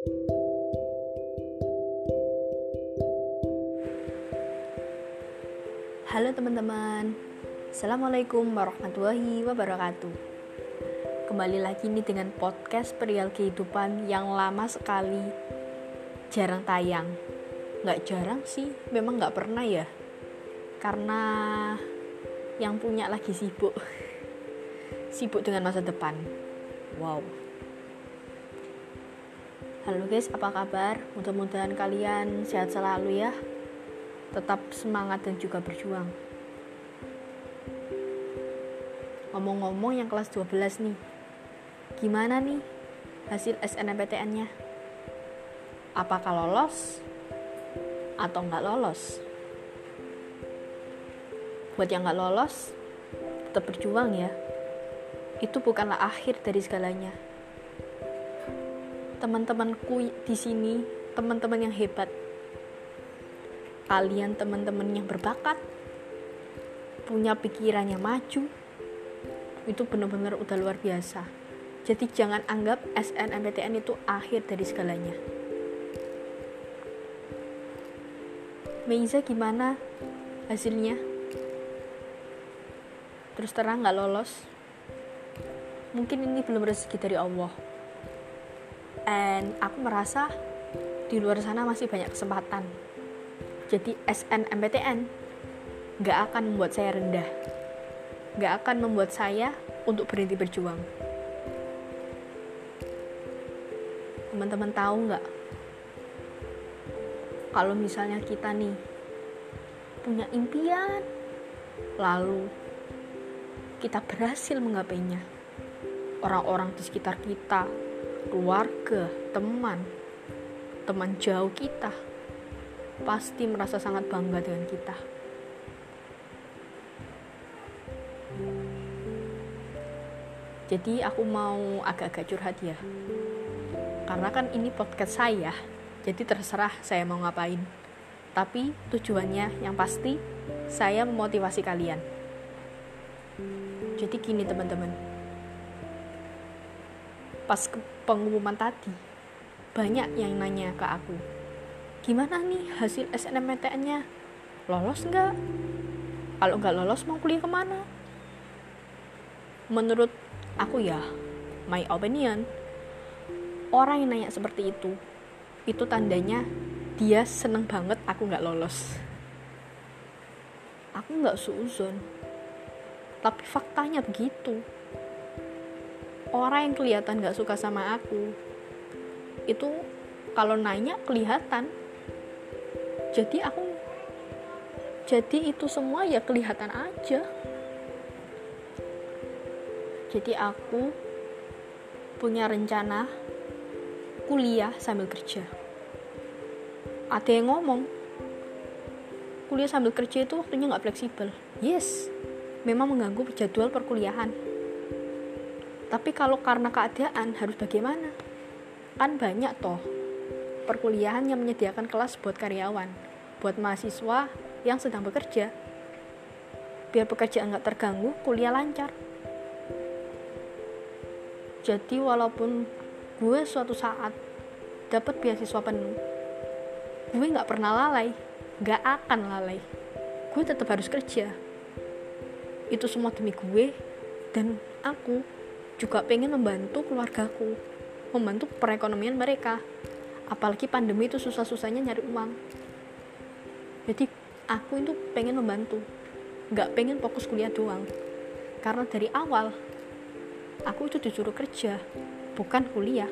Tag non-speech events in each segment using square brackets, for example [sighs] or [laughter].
Halo teman-teman. Assalamualaikum warahmatullahi wabarakatuh. Kembali lagi nih dengan podcast perihal kehidupan yang lama sekali. Jarang tayang. Gak jarang sih, memang gak pernah ya. Karena yang punya lagi sibuk. [laughs] Sibuk dengan masa depan. Wow Halo guys, apa kabar? Mudah-mudahan kalian sehat selalu ya tetap semangat dan juga berjuang. Ngomong-ngomong yang kelas 12 nih, gimana nih hasil SNMPTN-nya? Apakah lolos atau nggak lolos? Buat yang nggak lolos, tetap berjuang ya. Itu bukanlah akhir dari segalanya. Teman-temanku di sini, teman-teman yang hebat, kalian teman-teman yang berbakat punya pikiran yang maju itu benar-benar udah luar biasa. Jadi jangan anggap SNMPTN itu akhir dari segalanya. Meiza gimana hasilnya? Terus terang nggak lolos? Mungkin ini belum rezeki dari Allah and aku merasa di luar sana masih banyak kesempatan. Jadi SNMPTN gak akan membuat saya rendah. Gak akan membuat saya untuk berhenti berjuang. Teman-teman tahu nggak? Kalau misalnya kita nih punya impian lalu kita berhasil menggapainya orang-orang di sekitar kita keluarga teman teman jauh kita pasti merasa sangat bangga dengan kita. Jadi aku mau agak-agak curhat ya. Karena kan ini podcast saya, jadi terserah saya mau ngapain. Tapi tujuannya yang pasti saya memotivasi kalian. Jadi gini teman-teman. Pas pengumuman tadi, banyak yang nanya ke aku, gimana nih hasil SNMPTN-nya lolos nggak? Kalau nggak lolos mau kuliah ke mana? Menurut aku ya my opinion orang yang nanya seperti itu itu tandanya dia seneng banget aku nggak lolos. Aku nggak suuzon tapi faktanya begitu orang yang kelihatan nggak suka sama aku itu kalau nanya kelihatan. Jadi aku jadi itu semua ya kelihatan aja. Jadi aku punya rencana kuliah sambil kerja. Ada yang ngomong kuliah sambil kerja itu waktunya nggak fleksibel. Yes memang mengganggu jadwal perkuliahan tapi kalau karena keadaan harus bagaimana kan banyak toh perkuliahan yang menyediakan kelas buat karyawan, buat mahasiswa yang sedang bekerja. Biar pekerjaan nggak terganggu, kuliah lancar. Jadi walaupun gue suatu saat dapat beasiswa penuh, gue nggak pernah lalai, nggak akan lalai. Gue tetap harus kerja. Itu semua demi gue dan aku juga pengen membantu keluargaku, membantu perekonomian mereka. Apalagi pandemi itu susah-susahnya nyari uang. Jadi aku itu pengen membantu nggak pengen fokus kuliah doang. Karena dari awal aku itu disuruh kerja bukan kuliah.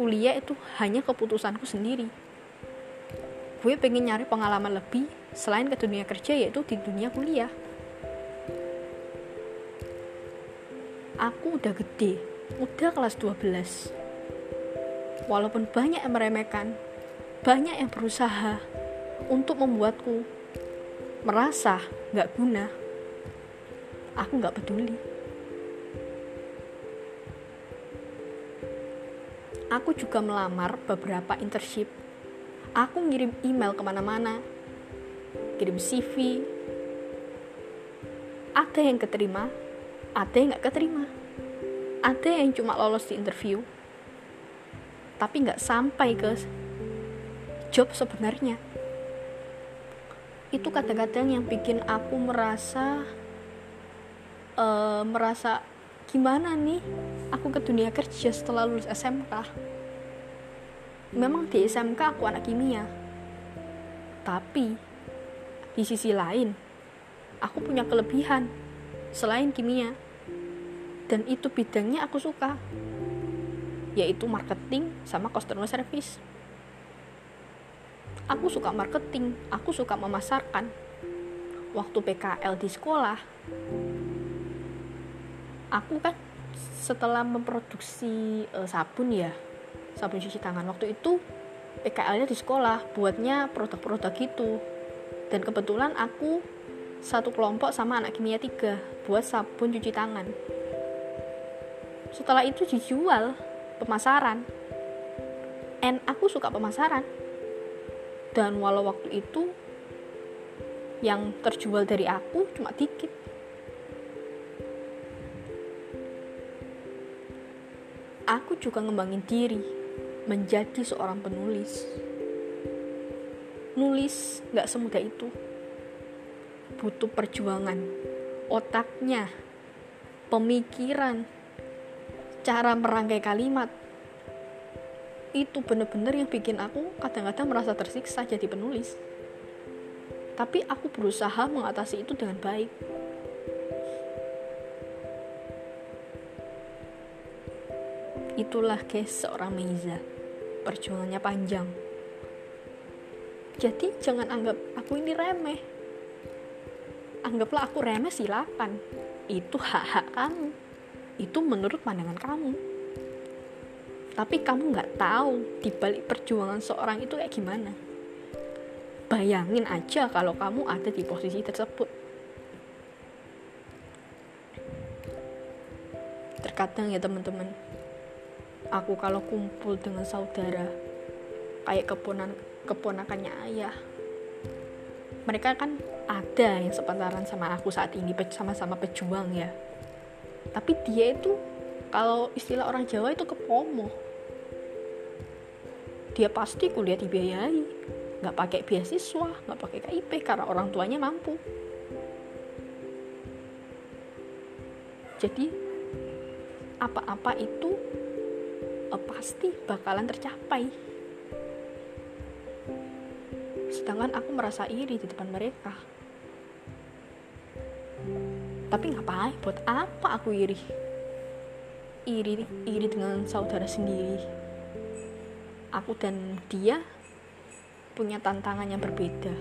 Kuliah itu hanya keputusanku sendiri. Gue pengen nyari pengalaman lebih selain ke dunia kerja yaitu di dunia kuliah aku udah gede udah kelas 12 walaupun banyak yang meremehkan, banyak yang berusaha untuk membuatku merasa gak guna, aku gak peduli. Aku juga melamar beberapa internship. Aku ngirim email ke mana-mana, kirim CV. Ada yang keterima, ada yang gak keterima. Ada yang cuma lolos di interview, tapi nggak sampai ke job sebenarnya. Itu kadang-kadang yang bikin aku merasa uh, merasa gimana nih? Aku ke dunia kerja setelah lulus SMK memang di SMK aku anak kimia. Tapi di sisi lain aku punya kelebihan selain kimia. Dan itu bidangnya aku suka yaitu marketing sama customer service. Aku suka marketing aku suka memasarkan. Waktu PKL di sekolah aku kan setelah memproduksi uh, sabun ya sabun cuci tangan. Waktu itu PKL-nya di sekolah buatnya produk-produk gitu. Dan kebetulan aku satu kelompok sama anak kimia tiga buat sabun cuci tangan. Setelah itu dijual pemasaran. And aku suka pemasaran. Dan walau waktu itu yang terjual dari aku cuma dikit. Aku juga ngembangin diri menjadi seorang penulis. Nulis gak semudah itu butuh perjuangan. Otaknya pemikiran cara merangkai kalimat. Itu bener-bener yang bikin aku kadang-kadang merasa tersiksa jadi penulis. Tapi aku berusaha mengatasi itu dengan baik. Itulah guys seorang Meiza. Perjuangannya panjang. Jadi jangan anggap aku ini remeh anggaplah aku remeh silakan. Itu hak-hak kamu. Itu menurut pandangan kamu. Tapi kamu nggak tahu di balik perjuangan seorang itu kayak gimana. Bayangin aja kalau kamu ada di posisi tersebut. Terkadang ya teman-teman. Aku kalau kumpul dengan saudara kayak keponan keponakannya ayah mereka kan ada yang sepantaran sama aku saat ini sama-sama pejuang ya. Tapi dia itu kalau istilah orang Jawa itu kepomo. Dia pasti kuliah dibiayai nggak pakai beasiswa nggak pakai KIP karena orang tuanya mampu. Jadi apa-apa itu eh, pasti bakalan tercapai sedangkan aku merasa iri di depan mereka. Tapi ngapain? Buat apa aku iri? Iri iri dengan saudara sendiri. Aku dan dia punya tantangan yang berbeda.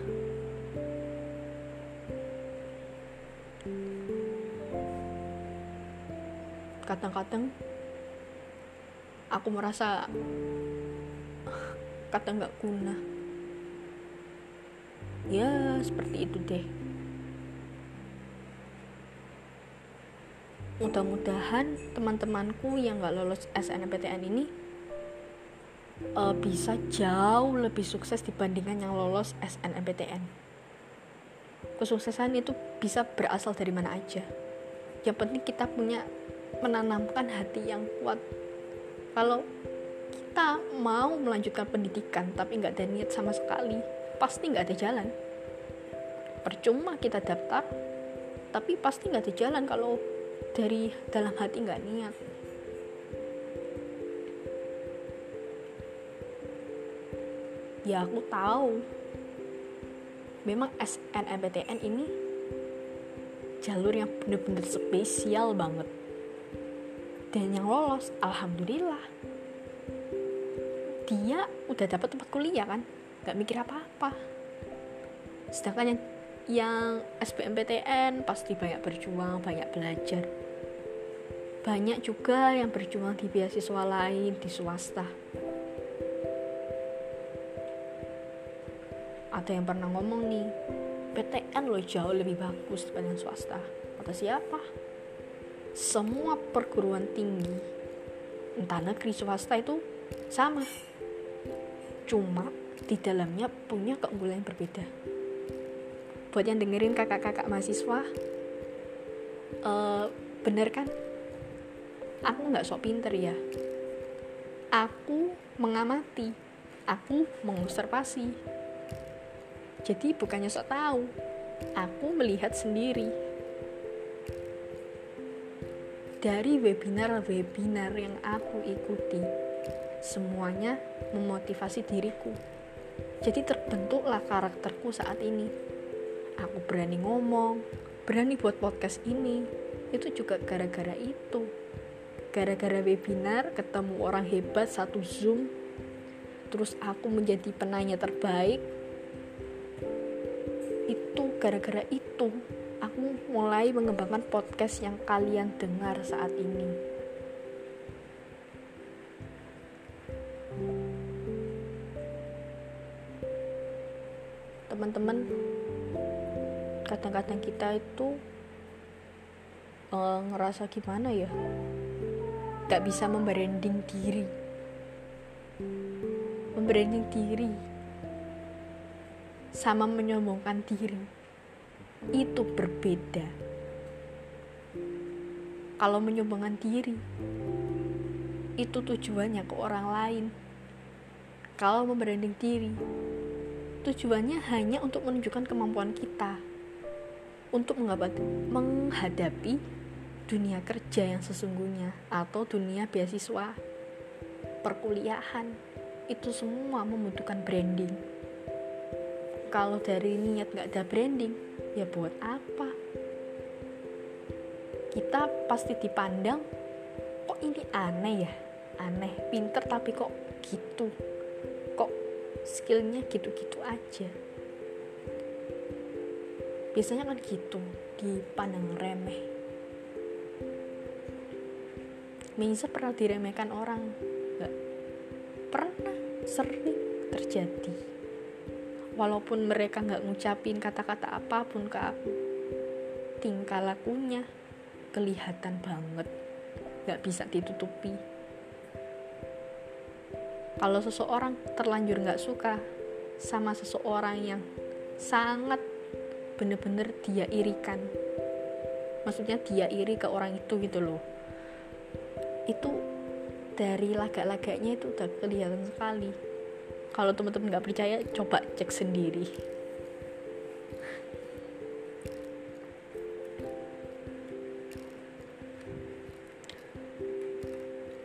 Kadang-kadang aku merasa [sighs] kata nggak guna ya seperti itu deh. Mudah-mudahan teman-temanku yang gak lolos SNMPTN ini uh, bisa jauh lebih sukses dibandingkan yang lolos SNMPTN kesuksesan itu bisa berasal dari mana aja. Yang penting kita punya menanamkan hati yang kuat. Kalau kita mau melanjutkan pendidikan tapi nggak ada niat sama sekali pasti nggak ada jalan. Percuma kita daftar tapi pasti nggak ada jalan kalau dari dalam hati nggak niat. Ya aku tahu. Memang SNMPTN ini jalur yang bener-bener spesial banget. Dan yang lolos alhamdulillah. Dia udah dapat tempat kuliah kan nggak mikir apa-apa sedangkan yang yang SBMPTN pasti banyak berjuang, banyak belajar. Banyak juga yang berjuang di beasiswa lain, di swasta. Ada yang pernah ngomong nih, PTN loh jauh lebih bagus dibanding swasta. Kata siapa? Semua perguruan tinggi, entah negeri swasta itu sama. Cuma di dalamnya punya keunggulan yang berbeda. Buat yang dengerin kakak-kakak mahasiswa uh, bener kan? Aku nggak sok pinter ya. Aku mengamati aku mengobservasi. Jadi bukannya sok tahu aku melihat sendiri. Dari webinar-webinar yang aku ikuti semuanya memotivasi diriku jadi terbentuklah karakterku saat ini. Aku berani ngomong berani buat podcast ini. Itu juga gara-gara itu. Gara-gara webinar ketemu orang hebat satu zoom. Terus aku menjadi penanya terbaik. Itu gara-gara itu aku mulai mengembangkan podcast yang kalian dengar saat ini kadang-kadang kita itu uh, ngerasa gimana ya? Gak bisa membranding diri. Membranding diri sama menyombongkan diri. Itu berbeda. Kalau menyombongkan diri itu tujuannya ke orang lain. Kalau membranding diri tujuannya hanya untuk menunjukkan kemampuan kita untuk menghadapi dunia kerja yang sesungguhnya atau dunia beasiswa perkuliahan. Itu semua membutuhkan branding. Kalau dari niat gak ada branding ya buat apa? Kita pasti dipandang kok ini aneh ya? Aneh pinter tapi kok gitu? Kok skillnya gitu-gitu aja biasanya kan gitu dipandang remeh. Meiza pernah diremehkan orang? Gak pernah sering terjadi. Walaupun mereka nggak ngucapin kata-kata apa pun ke aku tingkah lakunya kelihatan banget. Nggak bisa ditutupi. Kalau seseorang terlanjur nggak suka sama seseorang yang sangat bener-bener dia irikan. Maksudnya dia iri ke orang itu gitu loh. Itu dari lagak-lagaknya itu udah kelihatan sekali. Kalau teman-teman nggak percaya coba cek sendiri.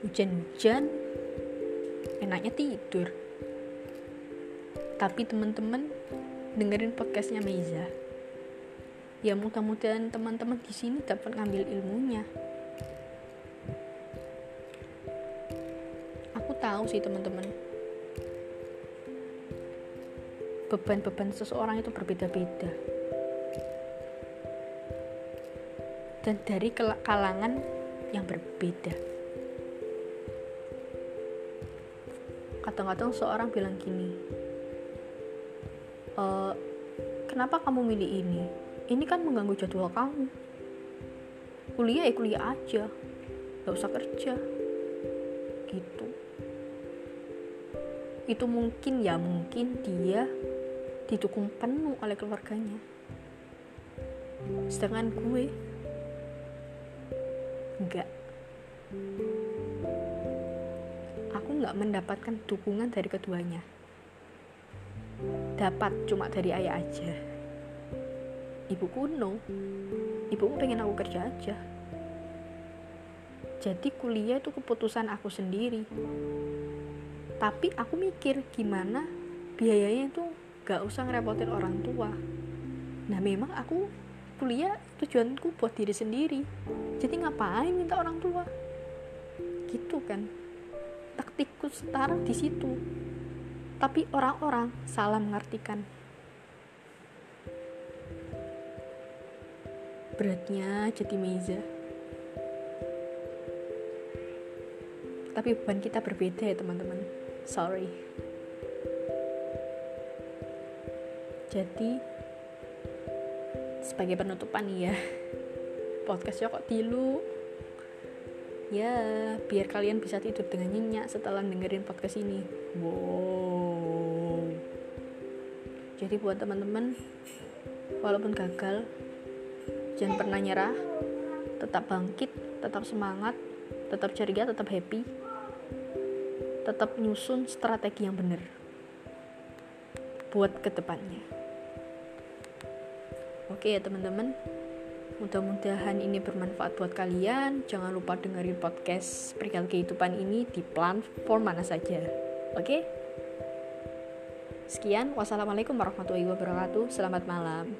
Hujan-hujan enaknya tidur. Tapi teman-teman dengerin podcastnya Meiza ya mudah-mudahan teman-teman di sini dapat ngambil ilmunya. Tahu sih teman-teman. Beban-beban seseorang itu berbeda-beda. Dan dari kalangan yang berbeda. Kadang-kadang seorang bilang gini e, kenapa kamu milih ini ini kan mengganggu jadwal kamu. Kuliah ya kuliah aja. Gak usah kerja. Gitu. Itu mungkin ya mungkin dia didukung penuh oleh keluarganya. Sedangkan gue enggak aku nggak mendapatkan dukungan dari keduanya. Dapat cuma dari ayah aja ibu kuno. Ibu pengen aku kerja aja. Jadi kuliah itu keputusan aku sendiri. Tapi aku mikir gimana biayanya itu gak usah ngerepotin orang tua. Nah memang aku kuliah tujuanku buat diri sendiri. Jadi ngapain minta orang tua? Gitu kan. Taktikku sekarang di situ. Tapi orang-orang salah mengartikan beratnya jadi meja tapi beban kita berbeda ya teman-teman. Sorry. Jadi sebagai penutupan ya podcastnya kok tilu ya biar kalian bisa tidur dengan nyenyak setelah dengerin podcast ini. Wow. Jadi buat teman-teman walaupun gagal jangan pernah nyerah. Tetap bangkit tetap semangat tetap ceria tetap happy. Tetap nyusun strategi yang benar buat ke depannya. Oke ya teman-teman. Mudah-mudahan ini bermanfaat buat kalian. Jangan lupa dengerin podcast perihal kehidupan ini di platform mana saja. Oke? Sekian. Wassalamualaikum warahmatullahi wabarakatuh. Selamat malam